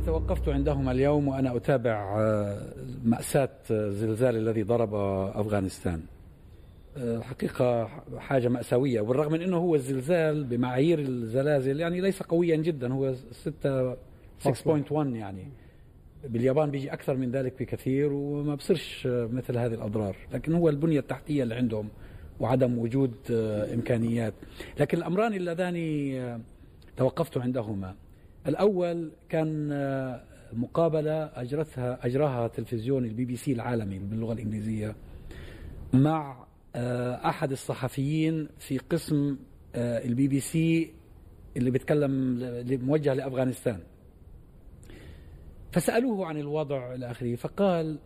أمران توقفت عندهما اليوم وأنا أتابع آه، مأساة الزلزال الذي ضرب أفغانستان. آه، حقيقة حاجة مأساوية. والرغم من أنه هو الزلزال بمعايير الزلازل يعني ليس قويا جدا هو 6 6.1 يعني. باليابان بيجي أكثر من ذلك بكثير وما بصيرش مثل هذه الأضرار. لكن هو البنية التحتية اللي عندهم وعدم وجود آه، إمكانيات. لكن الأمران اللذان توقفت عندهما. الأول كان آه، مقابلة أجرتها أجراها تلفزيون البي بي سي العالمي باللغة الإنجليزية مع آه، أحد الصحفيين في قسم آه، البي بي سي اللي بيتكلم موجه لأفغانستان. فسألوه عن الوضع إلى آخره فقال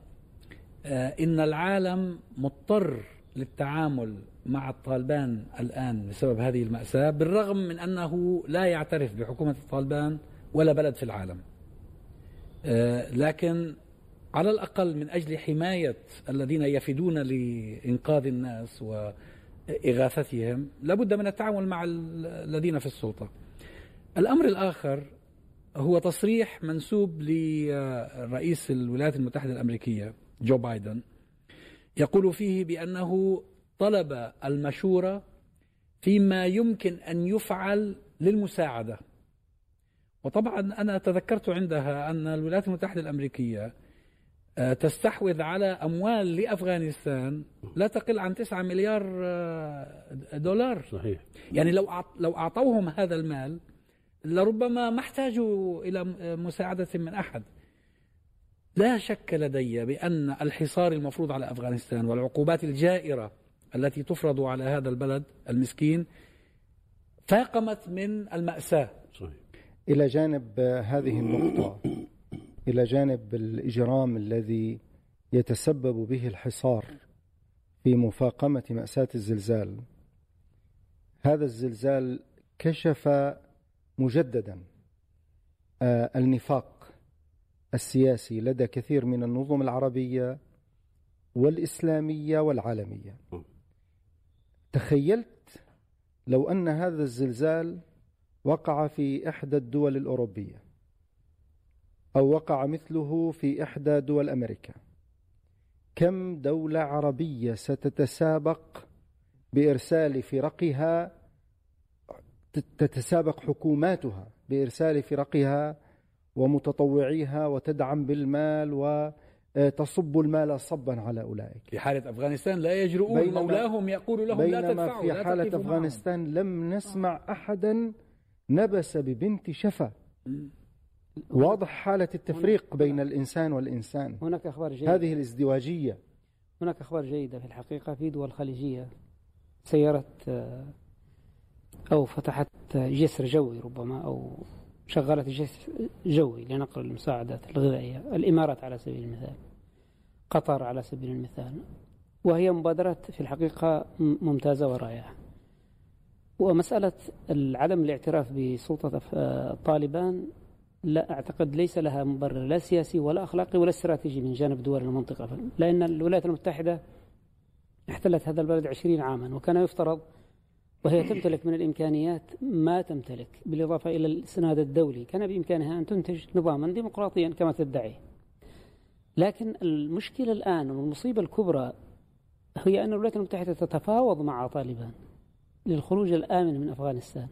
إن العالم مضطر للتعامل مع الطالبان الآن بسبب هذه المأساة بالرغم من أنه لا يعترف بحكومة الطالبان ولا بلد في العالم. آه، لكن على الأقل من أجل حماية الذين يفدون لإنقاذ الناس وإغاثتهم لابد من التعامل مع الذين في السلطة. الأمر الآخر هو تصريح منسوب لرئيس الولايات المتحدة الأمريكية جو بايدن يقول فيه بأنه طلب المشورة فيما يمكن أن يفعل للمساعدة. وطبعا أنا تذكرت عندها أن الولايات المتحدة الأمريكية آه، تستحوذ على أموال لأفغانستان لا تقل عن 9 مليار آه، دولار. صحيح. يعني لو لو أعطوهم هذا المال لربما ما احتاجوا إلى مساعدة من أحد. لا شك لدي بأن الحصار المفروض على أفغانستان والعقوبات الجائرة التي تفرض على هذا البلد المسكين فاقمت من المأساة. صحيح. إلى جانب هذه النقطة إلى جانب الإجرام الذي يتسبب به الحصار في مفاقمة مأساة الزلزال هذا الزلزال كشف مجددا آه، النفاق السياسي لدى كثير من النظم العربية والإسلامية والعالمية. تخيلت لو أن هذا الزلزال وقع في إحدى الدول الأوروبية أو وقع مثله في إحدى دول أمريكا. كم دولة عربية ستتسابق بإرسال فرقها تتسابق حكوماتها بإرسال فرقها ومتطوعيها وتدعم بالمال و تصب المال صبا على أولئك. في حالة أفغانستان لا يجرؤون مولاهم يقول لهم لا تدفعوا في حالة أفغانستان معهم. لم نسمع أحدا نبس ببنت شفا. واضح حالة التفريق بين الإنسان والإنسان. هناك أخبار جيدة. هذه الازدواجية. هناك أخبار جيدة في الحقيقة في دول خليجية. سيرت آه، أو فتحت جسر جوي ربما أو شغلت جسر جوي لنقل المساعدات الغذائية الإمارات على سبيل المثال قطر على سبيل المثال. وهي مبادرات في الحقيقة ممتازة ورائعة. ومسألة عدم الاعتراف بسلطة طالبان لا أعتقد ليس لها مبرر لا سياسي ولا أخلاقي ولا استراتيجي من جانب دول المنطقة. لأن الولايات المتحدة احتلت هذا البلد عشرين عاما وكان يفترض وهي تمتلك من الإمكانيات ما تمتلك بالإضافة إلى الإسناد الدولي. كان بإمكانها أن تنتج نظاما ديمقراطيا كما تدعي. لكن المشكلة الآن والمصيبة الكبرى هي أن الولايات المتحدة تتفاوض مع طالبان للخروج الآمن من أفغانستان.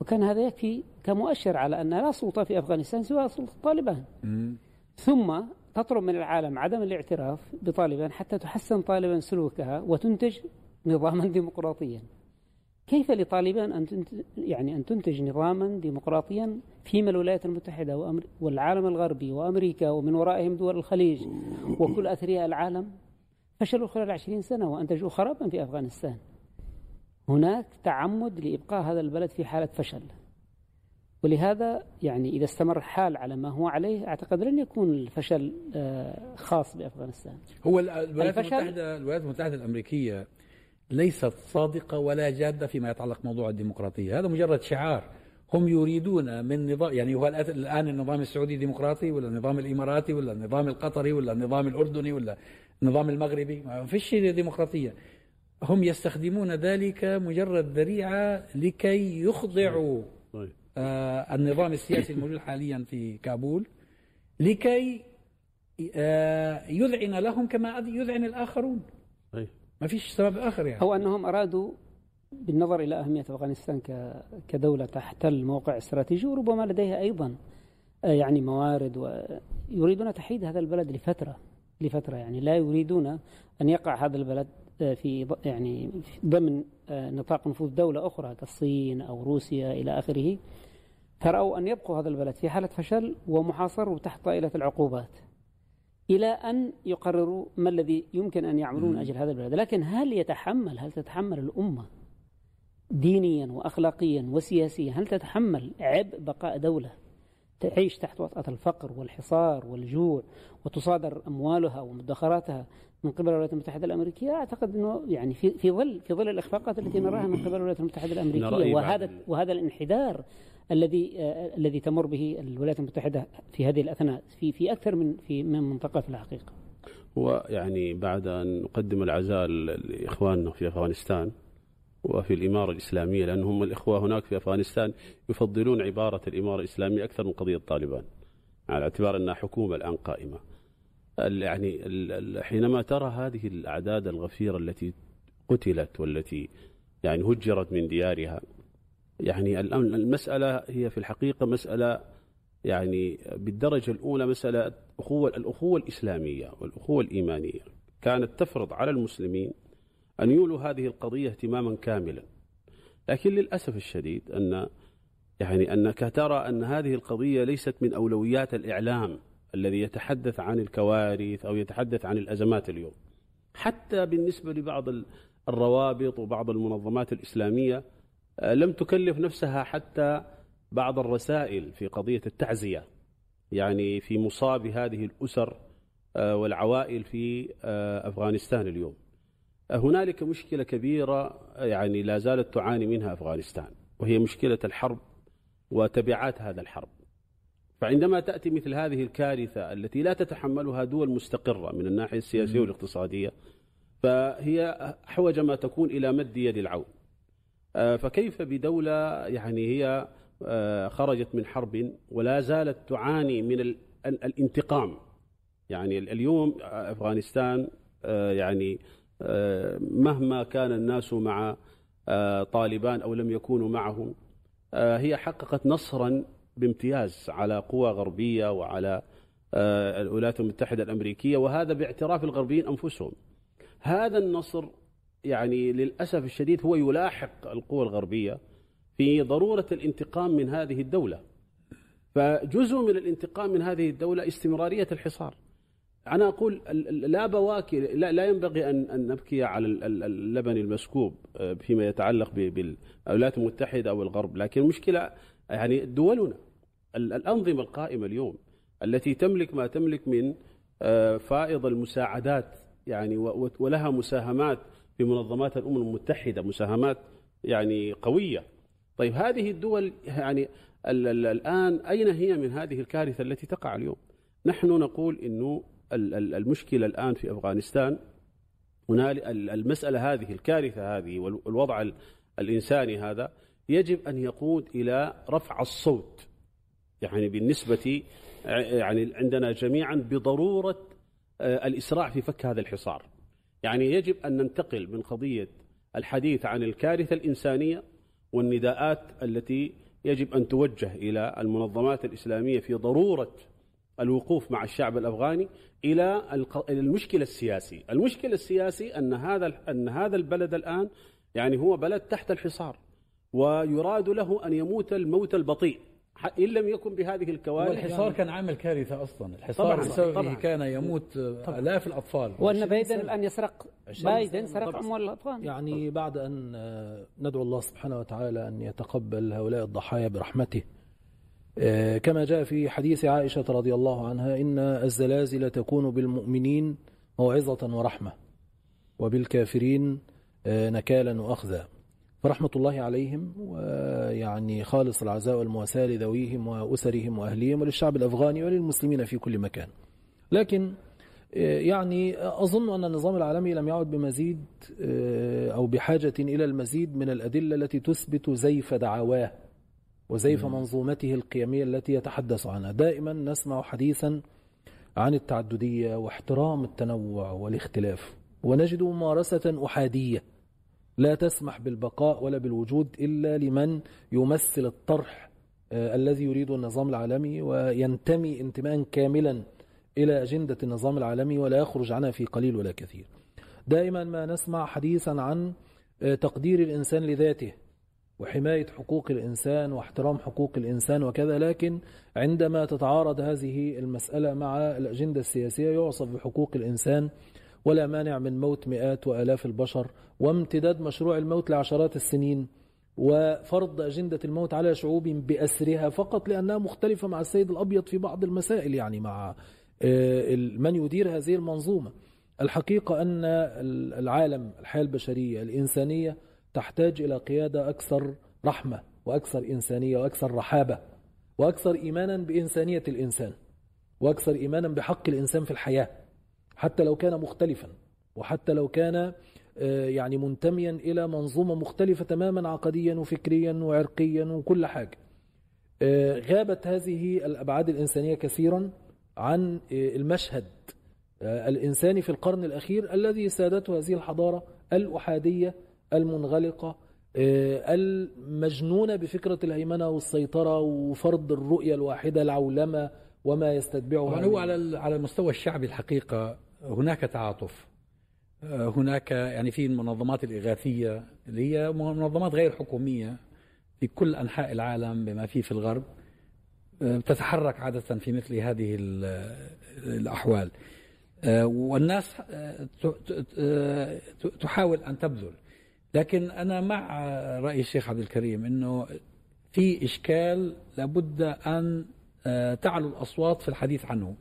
وكان هذا يكفي كمؤشر على أن لا سلطة في أفغانستان سوى سلطة طالبان. ثم تطلب من العالم عدم الاعتراف بطالبان حتى تحسن طالبان سلوكها وتنتج نظاما ديمقراطيا. كيف لطالبان أن يعني أن تنتج نظاما ديمقراطيا فيما الولايات المتحدة والعالم الغربي وأمريكا ومن ورائهم دول الخليج وكل أثرياء العالم؟ فشلوا خلال عشرين سنة وأنتجوا خرابا في أفغانستان. هناك تعمد لإبقاء هذا البلد في حالة فشل. ولهذا يعني إذا استمر الحال على ما هو عليه أعتقد لن يكون الفشل آه، خاص بأفغانستان. هو الولايات المتحدة الولايات المتحدة الأمريكية ليست صادقة ولا جادة فيما يتعلق موضوع الديمقراطية. هذا مجرد شعار. هم يريدون من نظام يعني هو الآن النظام السعودي ديمقراطي ولا النظام الإماراتي ولا النظام القطري ولا النظام الأردني ولا النظام المغربي؟ ما فيش ديمقراطية هم يستخدمون ذلك مجرد ذريعة لكي يخضعوا آه، النظام السياسي الموجود حاليا في كابول لكي آه، يذعن لهم كما يذعن الآخرون. ما فيش سبب آخر يعني. أو أنهم أرادوا بالنظر إلى أهمية أفغانستان كدولة تحتل موقع استراتيجي وربما لديها أيضا آه، يعني موارد ويريدون تحييد هذا البلد لفترة لفترة يعني لا يريدون أن يقع هذا البلد آه، في يعني ضمن آه، نطاق نفوذ دولة أخرى كالصين أو روسيا إلى آخره. فرأوا أن يبقوا هذا البلد في حالة فشل ومحاصر تحت طائلة العقوبات. إلى أن يقرروا ما الذي يمكن أن يعملون من أجل هذا البلد. لكن هل يتحمل؟ هل تتحمل الأمة دينيا وأخلاقيا وسياسيا؟ هل تتحمل عبء بقاء دولة؟ تعيش تحت وطأة الفقر والحصار والجوع وتصادر أموالها ومدخراتها من قبل الولايات المتحدة الأمريكية. أعتقد أنه يعني في في ظل في ظل الإخفاقات التي نراها من قبل الولايات المتحدة الأمريكية بعد؟ وهذا وهذا الانحدار الذي آه، الذي تمر به الولايات المتحدة في هذه الأثناء في في أكثر من في من منطقة في الحقيقة. هو يعني بعد أن نقدم العزاء لإخواننا في أفغانستان وفي الإمارة الإسلامية لأن هم الإخوة هناك في أفغانستان يفضلون عبارة الإمارة الإسلامية أكثر من قضية طالبان على اعتبار أنها حكومة الآن قائمة. يعني حينما ترى هذه الأعداد الغفيرة التي قتلت والتي يعني هجرت من ديارها يعني المسألة هي في الحقيقة مسألة يعني بالدرجة الأولى مسألة أخوة الأخوة الإسلامية والأخوة الإيمانية كانت تفرض على المسلمين أن يولوا هذه القضية اهتماما كاملا. لكن للأسف الشديد أن يعني أنك ترى أن هذه القضية ليست من أولويات الإعلام الذي يتحدث عن الكوارث أو يتحدث عن الأزمات اليوم. حتى بالنسبة لبعض ال- الروابط وبعض المنظمات الإسلامية آه، لم تكلف نفسها حتى بعض الرسائل في قضية التعزية يعني في مصاب هذه الأسر آه، والعوائل في آه، أفغانستان اليوم. هنالك مشكلة كبيرة يعني لا زالت تعاني منها أفغانستان وهي مشكلة الحرب وتبعات هذا الحرب. فعندما تأتي مثل هذه الكارثة التي لا تتحملها دول مستقرة من الناحية السياسية والاقتصادية فهي أحوج ما تكون إلى مد يد العون. آه، فكيف بدولة يعني هي آه، خرجت من حرب ولا زالت تعاني من ال- ال- الانتقام؟ يعني ال- اليوم أفغانستان آه، يعني مهما كان الناس مع آه، طالبان أو لم يكونوا معهم آه، هي حققت نصرا بامتياز على قوى غربية وعلى آه، الولايات المتحدة الأمريكية وهذا باعتراف الغربيين أنفسهم. هذا النصر يعني للأسف الشديد هو يلاحق القوى الغربية في ضرورة الانتقام من هذه الدولة. فجزء من الانتقام من هذه الدولة استمرارية الحصار. أنا أقول لا بواكي لا, لا ينبغي أن, أن نبكي على ال- ال- اللبن المسكوب آه، فيما يتعلق بالولايات المتحدة أو الغرب. لكن المشكلة يعني دولنا ال- الأنظمة القائمة اليوم التي تملك ما تملك من آه، فائض المساعدات يعني ولها مساهمات في منظمات الأمم المتحدة مساهمات يعني قوية. طيب هذه الدول يعني ال- ال- الآن أين هي من هذه الكارثة التي تقع اليوم؟ نحن نقول أنه المشكلة الآن في أفغانستان. هنالك ال- المسألة هذه الكارثة هذه وال- والوضع ال- الإنساني هذا يجب أن يقود إلى رفع الصوت. يعني بالنسبة يعني عندنا جميعا بضرورة آه، الإسراع في فك هذا الحصار. يعني يجب أن ننتقل من قضية الحديث عن الكارثة الإنسانية والنداءات التي يجب أن توجه إلى المنظمات الإسلامية في ضرورة الوقوف مع الشعب الأفغاني إلى الق- إلى المشكلة السياسي المشكلة السياسي أن هذا أن هذا البلد الآن يعني هو بلد تحت الحصار ويراد له أن يموت الموت البطيء إن لم يكن بهذه الكوارث والحصار كان عامل كارثة أصلا الحصار طبعاً، بسببه طبعاً. كان يموت آلاف الأطفال وأن بايدن الآن يسرق بايدن. سرق طبعاً. أموال الأفغان يعني بعد أن آه، ندعو الله سبحانه وتعالى أن يتقبل هؤلاء الضحايا برحمته كما جاء في حديث عائشة رضي الله عنها إن الزلازل تكون بالمؤمنين موعظة ورحمة وبالكافرين آه، نكالا وأخذا. فرحمة الله عليهم ويعني خالص العزاء والمواساة لذويهم وأسرهم وأهليهم وللشعب الأفغاني وللمسلمين في كل مكان. لكن آه، يعني أظن أن النظام العالمي لم يعد بمزيد آه، أو بحاجة إلى المزيد من الأدلة التي تثبت زيف دعواه. وزيف منظومته القيمية التي يتحدث عنها. دائما نسمع حديثا عن التعددية واحترام التنوع والاختلاف ونجد ممارسة أحادية لا تسمح بالبقاء ولا بالوجود إلا لمن يمثل الطرح آه، الذي يريد النظام العالمي وينتمي انتماء كاملا إلى أجندة النظام العالمي ولا يخرج عنها في قليل ولا كثير. دائما ما نسمع حديثا عن آه، تقدير الإنسان لذاته وحماية حقوق الإنسان واحترام حقوق الإنسان وكذا لكن عندما تتعارض هذه المسألة مع الأجندة السياسية يعصف بحقوق الإنسان ولا مانع من موت مئات وآلاف البشر وامتداد مشروع الموت لعشرات السنين وفرض أجندة الموت على شعوب بأسرها فقط لأنها مختلفة مع السيد الأبيض في بعض المسائل يعني مع آه، من يدير هذه المنظومة. الحقيقة أن العالم الحياة البشرية الإنسانية تحتاج إلى قيادة أكثر رحمة وأكثر إنسانية وأكثر رحابة وأكثر إيمانا بإنسانية الإنسان وأكثر إيمانا بحق الإنسان في الحياة حتى لو كان مختلفا وحتى لو كان آه، يعني منتميا إلى منظومة مختلفة تماما عقديا وفكريا وعرقيا وكل حاجة. آه، غابت هذه الأبعاد الإنسانية كثيرا عن آه، المشهد الإنساني في القرن الأخير الذي سادته هذه الحضارة الأحادية المنغلقة المجنونة بفكرة الهيمنة والسيطرة وفرض الرؤية الواحدة العولمة وما يستتبعها هو على على المستوى الشعبي الحقيقة هناك تعاطف. آه، هناك يعني في المنظمات الإغاثية اللي هي منظمات غير حكومية في كل أنحاء العالم بما فيه في الغرب آه، تتحرك عادة في مثل هذه الأحوال. آه، والناس تحاول أن تبذل. لكن أنا مع رأي الشيخ عبد الكريم أنه في إشكال لابد أن تعلو الأصوات في الحديث عنه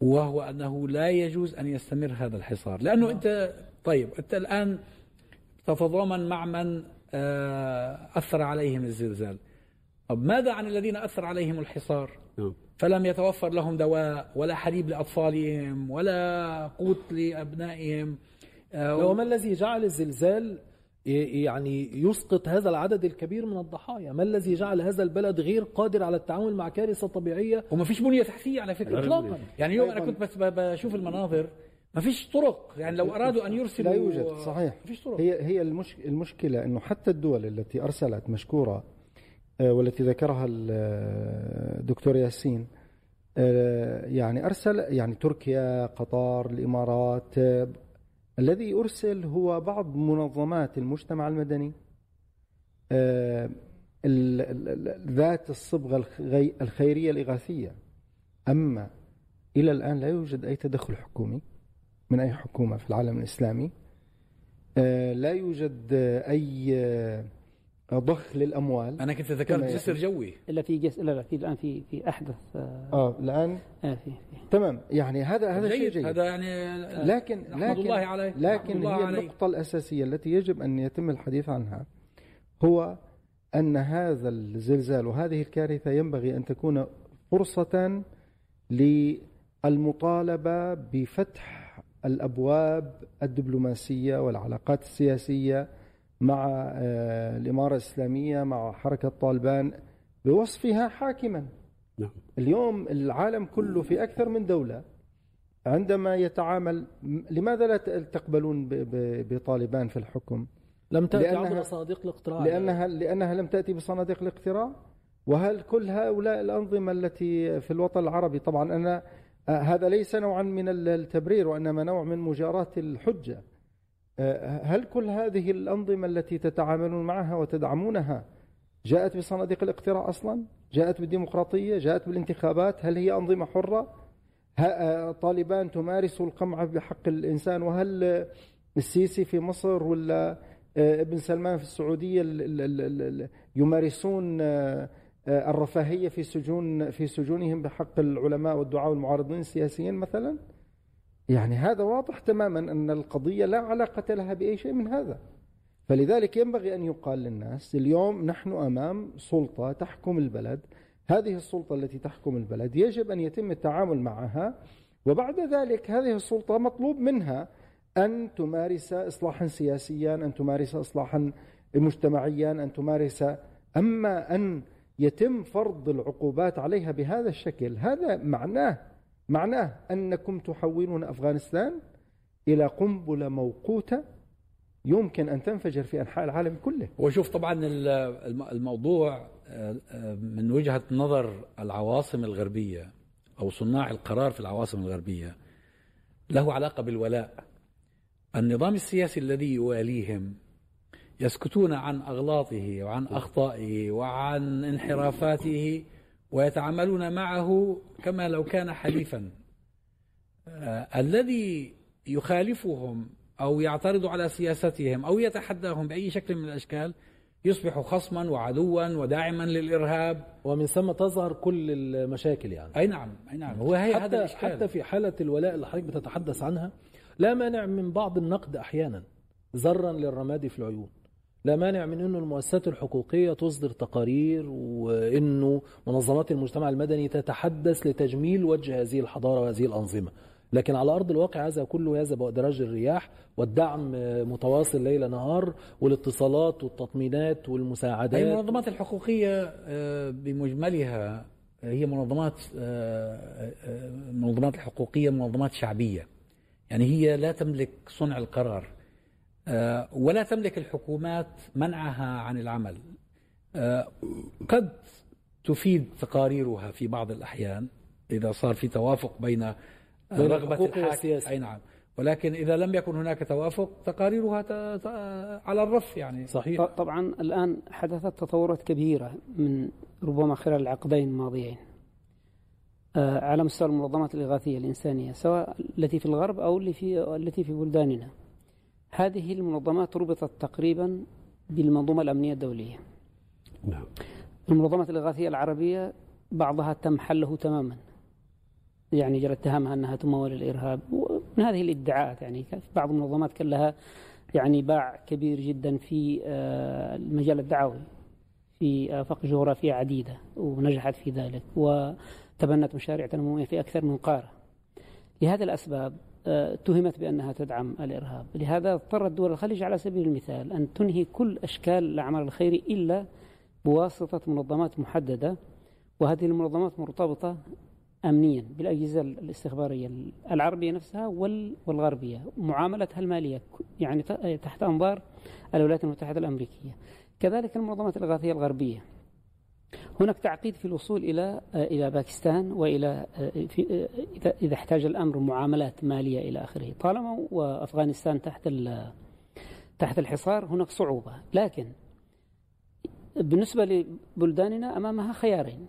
وهو أنه لا يجوز أن يستمر هذا الحصار لأنه نعم. أنت طيب أنت الآن تتضامن مع من آه، أثر عليهم الزلزال طب ماذا عن الذين أثر عليهم الحصار نعم. فلم يتوفر لهم دواء ولا حليب لأطفالهم ولا قوت لأبنائهم وما الذي جعل الزلزال يعني يسقط هذا العدد الكبير من الضحايا. ما الذي جعل هذا البلد غير قادر على التعامل مع كارثة طبيعية؟ وما فيش بنية تحتية على فكرة إطلاقا. يعني اليوم أنا كنت بس بشوف المناظر ما فيش طرق. يعني لو أرادوا أن يرسلوا لا يوجد صحيح. ما فيش طرق. هي هي المش المشكلة أنه حتى الدول التي أرسلت مشكورة آه، والتي ذكرها الدكتور ياسين آه، يعني أرسل يعني تركيا قطر الإمارات الذي أرسل هو بعض منظمات المجتمع المدني آه، ذات الصبغة الخيرية الإغاثية. أما إلى الآن لا يوجد أي تدخل حكومي من أي حكومة في العالم الإسلامي آه، لا يوجد أي ضخ للأموال. أنا كنت ذكرت جسر جوي. إلا في جس لا لا في الآن في في أحدث آه, آه الآن؟ آه في, في. تمام. يعني هذا هذا شيء جيد. هذا يعني لكن لكن الله عليه. لكن الله هي عليه. النقطة الأساسية التي يجب أن يتم الحديث عنها. هو أن هذا الزلزال وهذه الكارثة ينبغي أن تكون فرصة للمطالبة بفتح الأبواب الدبلوماسية والعلاقات السياسية مع آه، الإمارة الإسلامية مع حركة طالبان بوصفها حاكما. نعم. اليوم العالم كله في أكثر من دولة عندما يتعامل لماذا لا تقبلون بطالبان في الحكم؟ لم تأتي عبر صناديق الاقتراع. لأنها, لأنها لم تأتي بصناديق الاقتراع؟ وهل كل هؤلاء الأنظمة التي في الوطن العربي طبعا أنا آه، هذا ليس نوعا من التبرير وإنما نوع من مجاراة الحجة هل كل هذه الأنظمة التي تتعاملون معها وتدعمونها جاءت بصناديق الاقتراع أصلا؟ جاءت بالديمقراطية؟ جاءت بالانتخابات؟ هل هي أنظمة حرة؟ آه، طالبان تمارس القمع بحق الإنسان وهل السيسي في مصر ولا آه، ابن سلمان في السعودية يمارسون الرفاهية في سجون في سجونهم بحق العلماء والدعاء والمعارضين السياسيين مثلا؟ يعني هذا واضح تماما أن القضية لا علاقة لها بأي شيء من هذا. فلذلك ينبغي أن يقال للناس اليوم نحن أمام سلطة تحكم البلد. هذه السلطة التي تحكم البلد يجب أن يتم التعامل معها وبعد ذلك هذه السلطة مطلوب منها أن تمارس إصلاحا سياسيا أن تمارس إصلاحا مجتمعيا أن تمارس. أما أن يتم فرض العقوبات عليها بهذا الشكل هذا معناه معناه أنكم تحولون أفغانستان إلى قنبلة موقوتة يمكن أن تنفجر في أنحاء العالم كله. وشوف طبعا الموضوع آه، آه، من وجهة نظر العواصم الغربية أو صناع القرار في العواصم الغربية له علاقة بالولاء. النظام السياسي الذي يواليهم يسكتون عن أغلاطه وعن أخطائه وعن انحرافاته ويتعاملون معه كما لو كان حليفا. آه الذي يخالفهم أو يعترض على سياستهم أو يتحداهم بأي شكل من الأشكال يصبح خصما وعدوا وداعما للإرهاب. ومن ثم تظهر كل المشاكل يعني. أي نعم أي نعم. هو هي حتى هذا الإشكال. حتى في حالة الولاء اللي حضرتك بتتحدث عنها لا مانع من بعض النقد أحيانا ذرا للرماد في العيون. لا مانع من إنه المؤسسات الحقوقية تصدر تقارير وإنه منظمات المجتمع المدني تتحدث لتجميل وجه هذه الحضارة وهذه الأنظمة. لكن على أرض الواقع هذا كله يذهب ادراج الرياح والدعم متواصل ليل نهار والاتصالات والتطمينات والمساعدات. المنظمات الحقوقية آه، بمجملها هي منظمات المنظمات آه، آه، الحقوقية منظمات شعبية. يعني هي لا تملك صنع القرار. ولا تملك الحكومات منعها عن العمل. قد تفيد تقاريرها في بعض الأحيان إذا صار في توافق بين رغبة الحاكم. أي نعم. ولكن إذا لم يكن هناك توافق تقاريرها على الرف يعني. صحيح. طبعا الآن حدثت تطورات كبيرة من ربما خلال العقدين الماضيين آه، على مستوى المنظمات الإغاثية الإنسانية سواء التي في الغرب أو اللي في التي في بلداننا. هذه المنظمات ربطت تقريبا بالمنظومة الأمنية الدولية. نعم. المنظمات الإغاثية العربية بعضها تم حله تماما. يعني جرى اتهامها أنها تمول الإرهاب. ومن هذه الإدعاءات يعني بعض المنظمات كان لها يعني باع كبير جدا في آه، المجال الدعوي في افاق جغرافية عديدة ونجحت في ذلك وتبنت مشاريع تنموية في أكثر من قارة. لهذه الأسباب آه، اتهمت بأنها تدعم الإرهاب، لهذا اضطرت دول الخليج على سبيل المثال أن تنهي كل أشكال الأعمال الخيري إلا بواسطة منظمات محددة وهذه المنظمات مرتبطة أمنيا بالأجهزة الاستخبارية العربية نفسها والغربية. معاملتها المالية يعني تحت أنظار الولايات المتحدة الأمريكية. كذلك المنظمات الإغاثية الغربية. هناك تعقيد في الوصول إلى إلى باكستان وإلى في إذا احتاج الأمر معاملات مالية إلى آخره. طالما وأفغانستان تحت تحت الحصار هناك صعوبة. لكن بالنسبة لبلداننا أمامها خيارين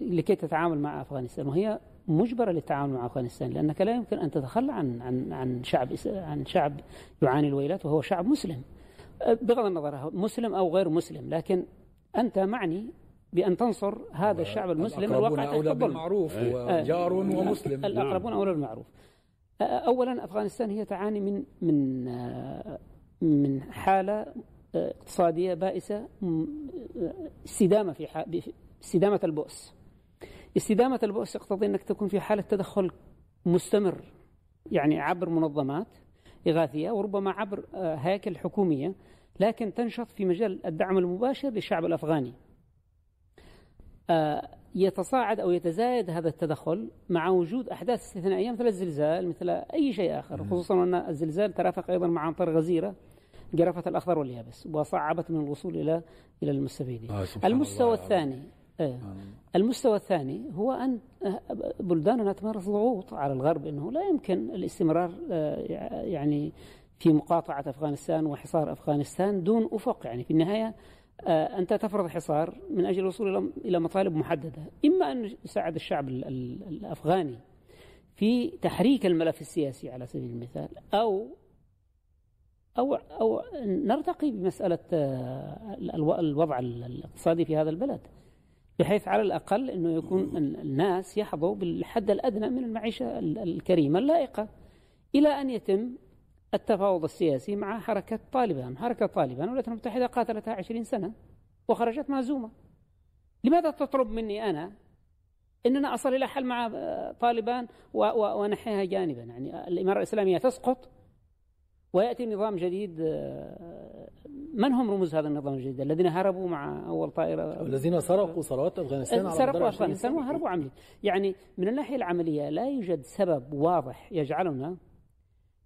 لكي تتعامل مع أفغانستان. وهي مجبرة للتعامل مع أفغانستان لأنك لا يمكن أن تتخلى عن عن عن شعب عن شعب يعاني الويلات وهو شعب مسلم. بغض النظر مسلم أو غير مسلم لكن أنت معني بأن تنصر هذا الشعب المسلم الواقع أولى بالمعروف وجار ومسلم. الأقربون أولى بالمعروف. أولا أفغانستان هي تعاني من من من حالة اقتصادية بائسة استدامة في استدامة البؤس. استدامة البؤس تقتضي أنك تكون في حالة تدخل مستمر يعني عبر منظمات إغاثية وربما عبر هياكل حكومية لكن تنشط في مجال الدعم المباشر للشعب الأفغاني. يتصاعد أو يتزايد هذا التدخل مع وجود أحداث استثنائية مثل الزلزال مثل أي شيء آخر خصوصا أن الزلزال ترافق أيضا مع أمطار غزيرة جرفت الأخضر واليابس وصعبت من الوصول إلى إلى المستفيدين. آه المستوى الثاني إيه. المستوى الثاني هو أن آه، بلداننا تمارس ضغوط على الغرب أنه لا يمكن الاستمرار آه، يعني في مقاطعة أفغانستان وحصار أفغانستان دون أفق يعني في النهاية آه، أنت تفرض حصار من أجل الوصول إلى مطالب محددة. إما أن يساعد الشعب الأفغاني في تحريك الملف السياسي على سبيل المثال أو أو أو نرتقي بمسألة الوضع الاقتصادي في هذا البلد بحيث على الأقل أنه يكون الناس يحظوا بالحد الأدنى من المعيشة الكريمة اللائقة إلى أن يتم التفاوض السياسي مع حركة طالبان. حركة طالبان الولايات المتحدة قاتلتها عشرين سنة وخرجت مهزومة. لماذا تطلب مني أنا أننا أصل إلى حل مع طالبان ونحيها جانبا؟ يعني الإمارة الإسلامية تسقط ويأتي نظام جديد. من هم رموز هذا النظام الجديد الذين هربوا مع أول طائرة؟ الذين سرقوا ثروات أفغانستان سرقوا أفغانستان وهربوا عمليا. يعني من الناحية العملية لا يوجد سبب واضح يجعلنا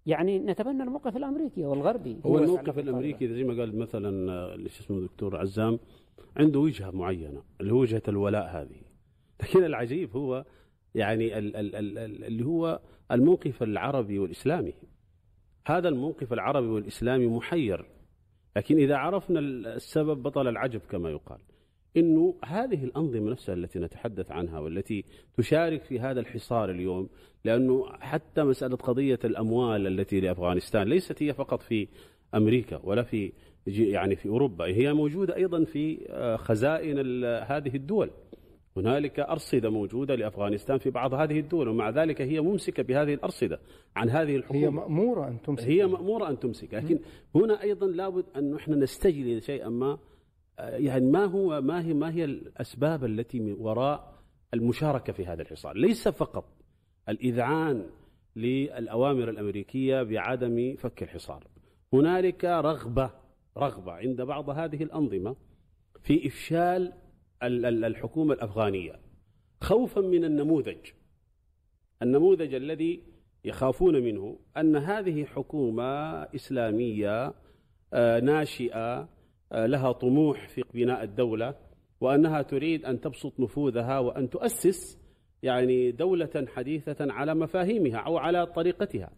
يعني نتبنى الموقف الأمريكي والغربي هو الموقف الأمريكي زي ما قال مثلا اللي اسمه الدكتور عزام عنده وجهة معينة اللي هو وجهة الولاء هذه. لكن العجيب هو يعني ال ال ال اللي هو الموقف العربي والإسلامي. هذا الموقف العربي والإسلامي محير. لكن إذا عرفنا السبب بطل العجب كما يقال. إنه هذه الأنظمة نفسها التي نتحدث عنها والتي تشارك في هذا الحصار اليوم لأنه حتى مسألة قضية الأموال التي لأفغانستان ليست هي فقط في أمريكا ولا في يعني في أوروبا هي موجودة أيضا في آه، خزائن هذه الدول. هنالك أرصدة موجودة لأفغانستان في بعض هذه الدول ومع ذلك هي ممسكة بهذه الأرصدة عن هذه الحكومة هي مأمورة أن تمسك. هي مأمورة أن تمسك لكن هنا أيضا لابد أن نحن نستجلي شيئا ما يعني ما هو ما هي ما هي الأسباب التي من وراء المشاركة في هذا الحصار؟ ليس فقط الإذعان للأوامر الأمريكية بعدم فك الحصار. هنالك رغبه رغبة عند بعض هذه الأنظمة في إفشال الحكومة الأفغانية خوفا من النموذج. النموذج الذي يخافون منه أن هذه حكومة إسلامية آه، ناشئة آه، لها طموح في بناء الدولة وأنها تريد أن تبسط نفوذها وأن تؤسس يعني دولة حديثة على مفاهيمها أو على طريقتها.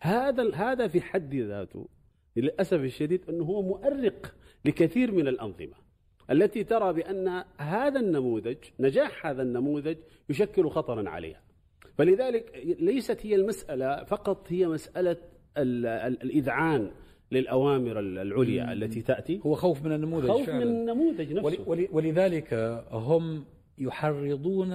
هذا هذا في حد ذاته للأسف الشديد أنه هو مؤرق لكثير من الأنظمة التي ترى بأن هذا النموذج نجاح هذا النموذج يشكل خطرا عليها. فلذلك ليست هي المسألة فقط هي مسألة الإذعان للأوامر العليا التي تأتي. هو خوف من النموذج خوف فعلا. من النموذج نفسه. ولذلك هم يحرضون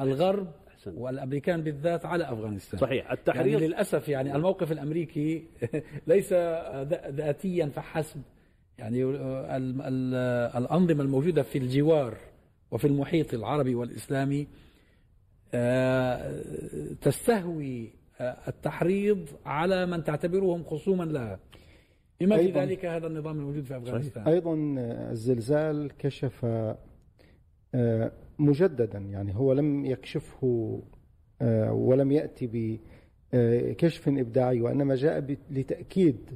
الغرب أحسن. والأمريكان بالذات على أفغانستان. صحيح. التحريض يعني للأسف يعني الموقف الأمريكي ليس ذاتيا فحسب. يعني الأنظمة الموجودة في الجوار وفي المحيط العربي والإسلامي آه، تستهوي التحريض على من تعتبرهم خصوما لها. بما في ذلك هذا النظام الموجود في أفغانستان. أيضا الزلزال كشف آه، مجددا يعني هو لم يكشفه آه، ولم يأتي بكشف إبداعي وإنما جاء لتأكيد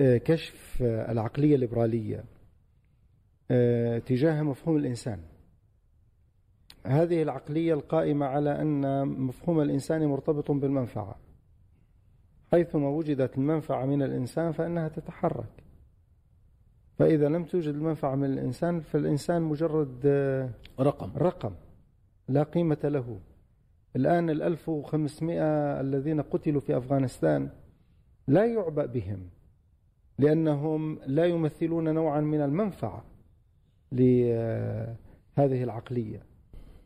آه، كشف العقلية الليبرالية تجاه مفهوم الإنسان. هذه العقلية القائمة على أن مفهوم الإنسان مرتبط بالمنفعة. حيثما وجدت المنفعة من الإنسان فإنها تتحرك. فإذا لم توجد المنفعة من الإنسان فالإنسان مجرد رقم. رقم. لا قيمة له. الآن ال 1500 الذين قتلوا في أفغانستان لا يعبأ بهم لأنهم لا يمثلون نوعا من المنفعة لهذه العقلية.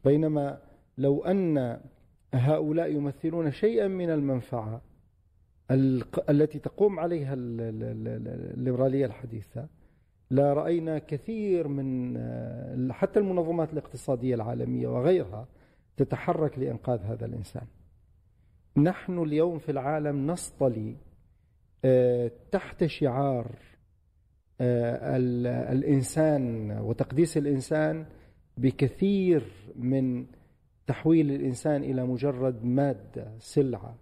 بينما لو أن هؤلاء يمثلون شيئا من المنفعة التي تقوم عليها الليبرالية الحديثة لا رأينا كثير من حتى المنظمات الاقتصادية العالمية وغيرها تتحرك لإنقاذ هذا الإنسان. نحن اليوم في العالم نصطلي آه، تحت شعار آه، الإنسان وتقديس الإنسان بكثير من تحويل الإنسان إلى مجرد مادة سلعة.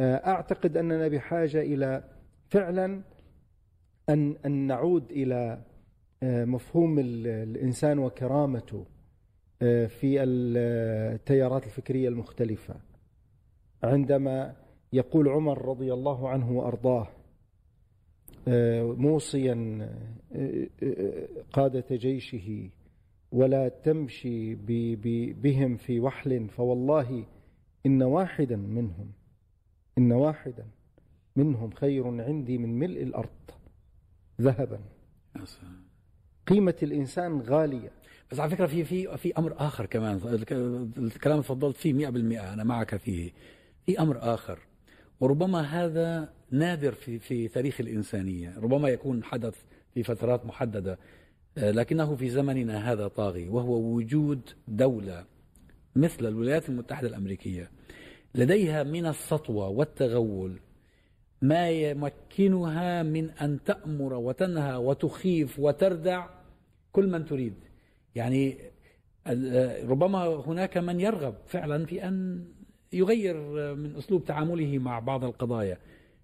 آه، أعتقد اننا بحاجه إلى فعلا أن أن نعود إلى آه، مفهوم الإنسان وكرامته آه، في التيارات الفكرية المختلفة. عندما يقول عمر رضي الله عنه وأرضاه موصيا قادة جيشه ولا تمشي بهم في وحل فوالله إن واحدا منهم إن واحدا منهم خير عندي من ملء الأرض ذهبا. قيمة الإنسان غالية. بس على فكرة في في في أمر آخر كمان الكلام تفضلت فيه 100% أنا معك فيه. في أمر آخر وربما هذا نادر في في تاريخ الإنسانية ربما يكون حدث في فترات محددة. لكنه في زمننا هذا طاغي وهو وجود دولة مثل الولايات المتحدة الأمريكية. لديها من السطوة والتغول ما يمكنها من أن تأمر وتنهى وتخيف وتردع كل من تريد. يعني ربما هناك من يرغب فعلا في أن يغير من أسلوب تعامله مع بعض القضايا.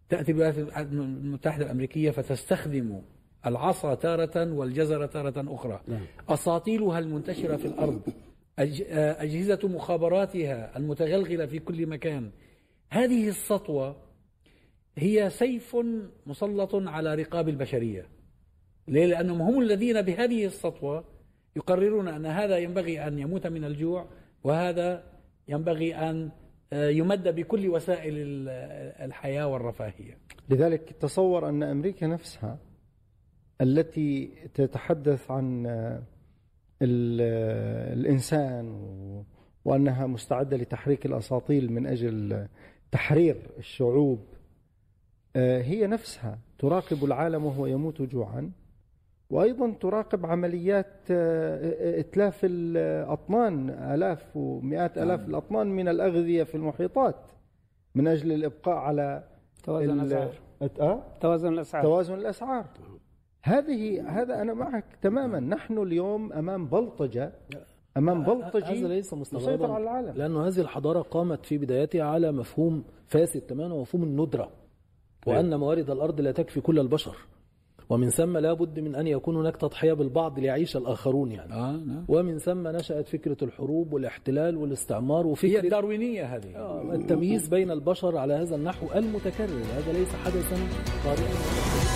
تأتي الولايات المتحدة الأمريكية فتستخدم العصا تارة والجزرة تارة أخرى نعم. أساطيلها المنتشرة في الأرض أجهزة مخابراتها المتغلغلة في كل مكان هذه السطوة هي سيف مسلط على رقاب البشرية ليه؟ لأنهم هم الذين بهذه السطوة يقررون أن هذا ينبغي أن يموت من الجوع وهذا ينبغي أن يمد بكل وسائل الحياة والرفاهية لذلك تصور أن أمريكا نفسها التي تتحدث عن الإنسان وأنها مستعدة لتحريك الأساطيل من أجل تحرير الشعوب آه، هي نفسها تراقب العالم وهو يموت جوعا وأيضا تراقب عمليات آه، إتلاف الأطنان آلاف ومئات آلاف نعم. الأطنان من الأغذية في المحيطات من أجل الإبقاء على توازن الأسعار؟ توازن الأسعار توازن الأسعار هذه هذا أنا معك تماما. نحن اليوم أمام بلطجة. أمام بلطجي هذا ليس مستغربا. على العالم. لأنه هذه الحضارة قامت في بدايتها على مفهوم فاسد تماما ومفهوم الندرة. وأن موارد الأرض لا تكفي كل البشر. ومن ثم لا بد من أن يكون هناك تضحية بالبعض ليعيش الآخرون يعني. آه نعم. ومن ثم نشأت فكرة الحروب والاحتلال والاستعمار وفكرة هي الداروينية هذه. آه التمييز بين البشر على هذا النحو المتكرر. هذا ليس حدثا طارئا